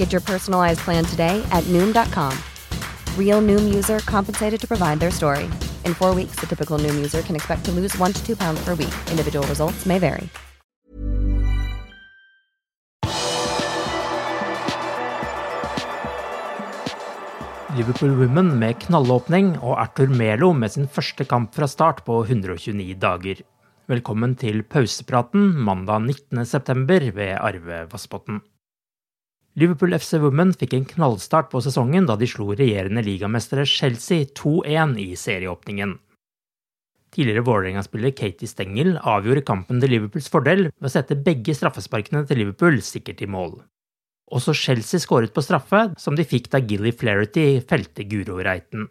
Get your personalized plan today at Noom.com. Real Noom user compensated to provide their story. In four weeks, the typical Noom user can expect to lose one to two pounds per week. Individual results may vary. Liverpool Women med knallåpning og Arthur Melo med sin første kamp fra start på 129 dager. Velkommen til pausepraten mandag 19.9 ved Arve Vassbotn. Liverpool FC Women fikk en knallstart på sesongen da de slo regjerende ligamestere Chelsea 2-1 i serieåpningen. Tidligere Vålerenga-spiller Katie Stengel avgjorde kampen til Liverpools fordel ved å sette begge straffesparkene til Liverpool sikkert i mål. Også Chelsea skåret på straffe, som de fikk da Gilly Flaherty felte Guro Reiten.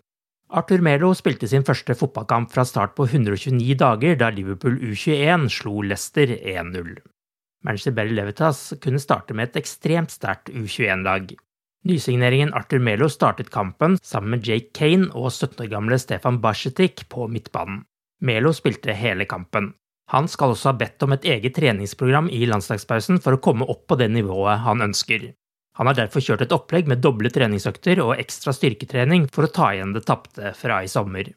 Arthur Melo spilte sin første fotballkamp fra start på 129 dager da Liverpool U21 slo Leicester 1-0. Manchester Berry Levitas kunne starte med et ekstremt sterkt U21-lag. Nysigneringen Arthur Melo startet kampen sammen med Jake Kane og 17 år gamle Stefan Basjetik på midtbanen. Melo spilte hele kampen. Han skal også ha bedt om et eget treningsprogram i landslagspausen for å komme opp på det nivået han ønsker. Han har derfor kjørt et opplegg med doble treningsøkter og ekstra styrketrening for å ta igjen det tapte fra i sommer.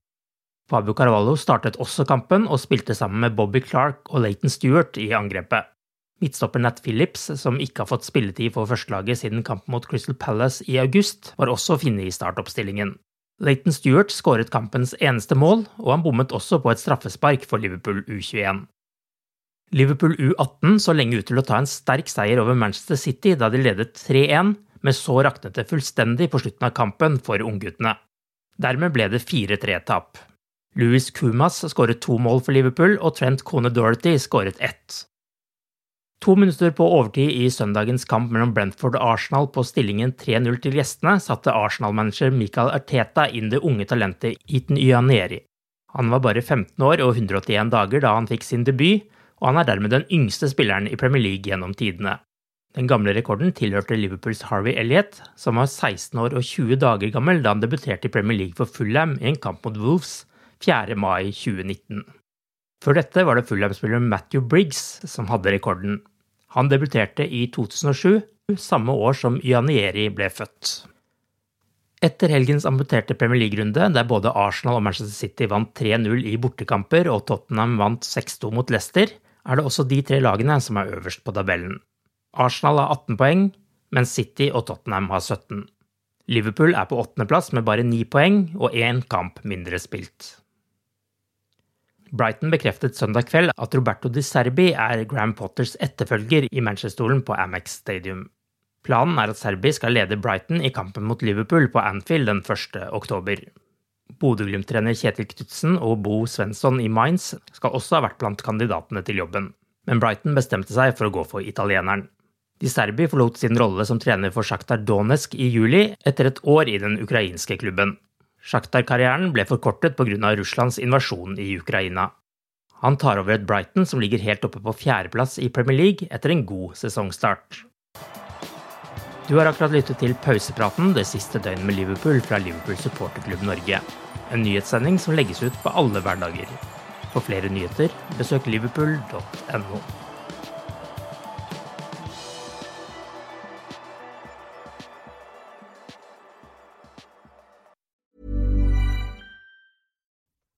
Fabio Carvalho startet også kampen og spilte sammen med Bobby Clark og Leighton Stewart i angrepet. Midtstopper Nat Phillips, som ikke har fått spilletid for førstelaget siden kampen mot Crystal Palace i august, var også å finne i startoppstillingen. Leighton Stewart skåret kampens eneste mål, og han bommet også på et straffespark for Liverpool U21. Liverpool U18 så lenge ut til å ta en sterk seier over Manchester City da de ledet 3-1, men så raknet det fullstendig på slutten av kampen for ungguttene. Dermed ble det 4-3-tap. Louis Kumas skåret to mål for Liverpool, og Trent Cone Dorothy skåret ett. To minutter på overtid i søndagens kamp mellom Brentford og Arsenal på stillingen 3-0 til gjestene, satte Arsenal-manager Michael Arteta inn det unge talentet Eton Yaneri. Han var bare 15 år og 181 dager da han fikk sin debut, og han er dermed den yngste spilleren i Premier League gjennom tidene. Den gamle rekorden tilhørte Liverpools Harvey Elliot, som var 16 år og 20 dager gammel da han debuterte i Premier League for Fulham i en kamp mot Wolves 4. mai 2019. Før dette var det Fulham-spilleren Matthew Briggs som hadde rekorden. Han debuterte i 2007, samme år som Ianieri ble født. Etter helgens amputerte Premier League-runde, der både Arsenal og Manchester City vant 3-0 i bortekamper og Tottenham vant 6-2 mot Leicester, er det også de tre lagene som er øverst på tabellen. Arsenal har 18 poeng, mens City og Tottenham har 17. Liverpool er på åttendeplass med bare ni poeng og én kamp mindre spilt. Brighton bekreftet søndag kveld at Roberto Di Serbi er Graham Potters etterfølger i Manchester-stolen på Amex Stadium. Planen er at Serbi skal lede Brighton i kampen mot Liverpool på Anfield den 1. oktober. Bodø-Glimt-trener Kjetil Knutsen og Bo Svensson i Mainz skal også ha vært blant kandidatene til jobben, men Brighton bestemte seg for å gå for italieneren. Di Serbi forlot sin rolle som trener for Sjaktar Donetsk i juli, etter et år i den ukrainske klubben. Sjaktar-karrieren ble forkortet pga. Russlands invasjon i Ukraina. Han tar over et Brighton som ligger helt oppe på fjerdeplass i Premier League etter en god sesongstart. Du har akkurat lyttet til pausepraten det siste døgnet med Liverpool fra Liverpool supporterklubb Norge. En nyhetssending som legges ut på alle hverdager. For flere nyheter, besøk liverpool.no.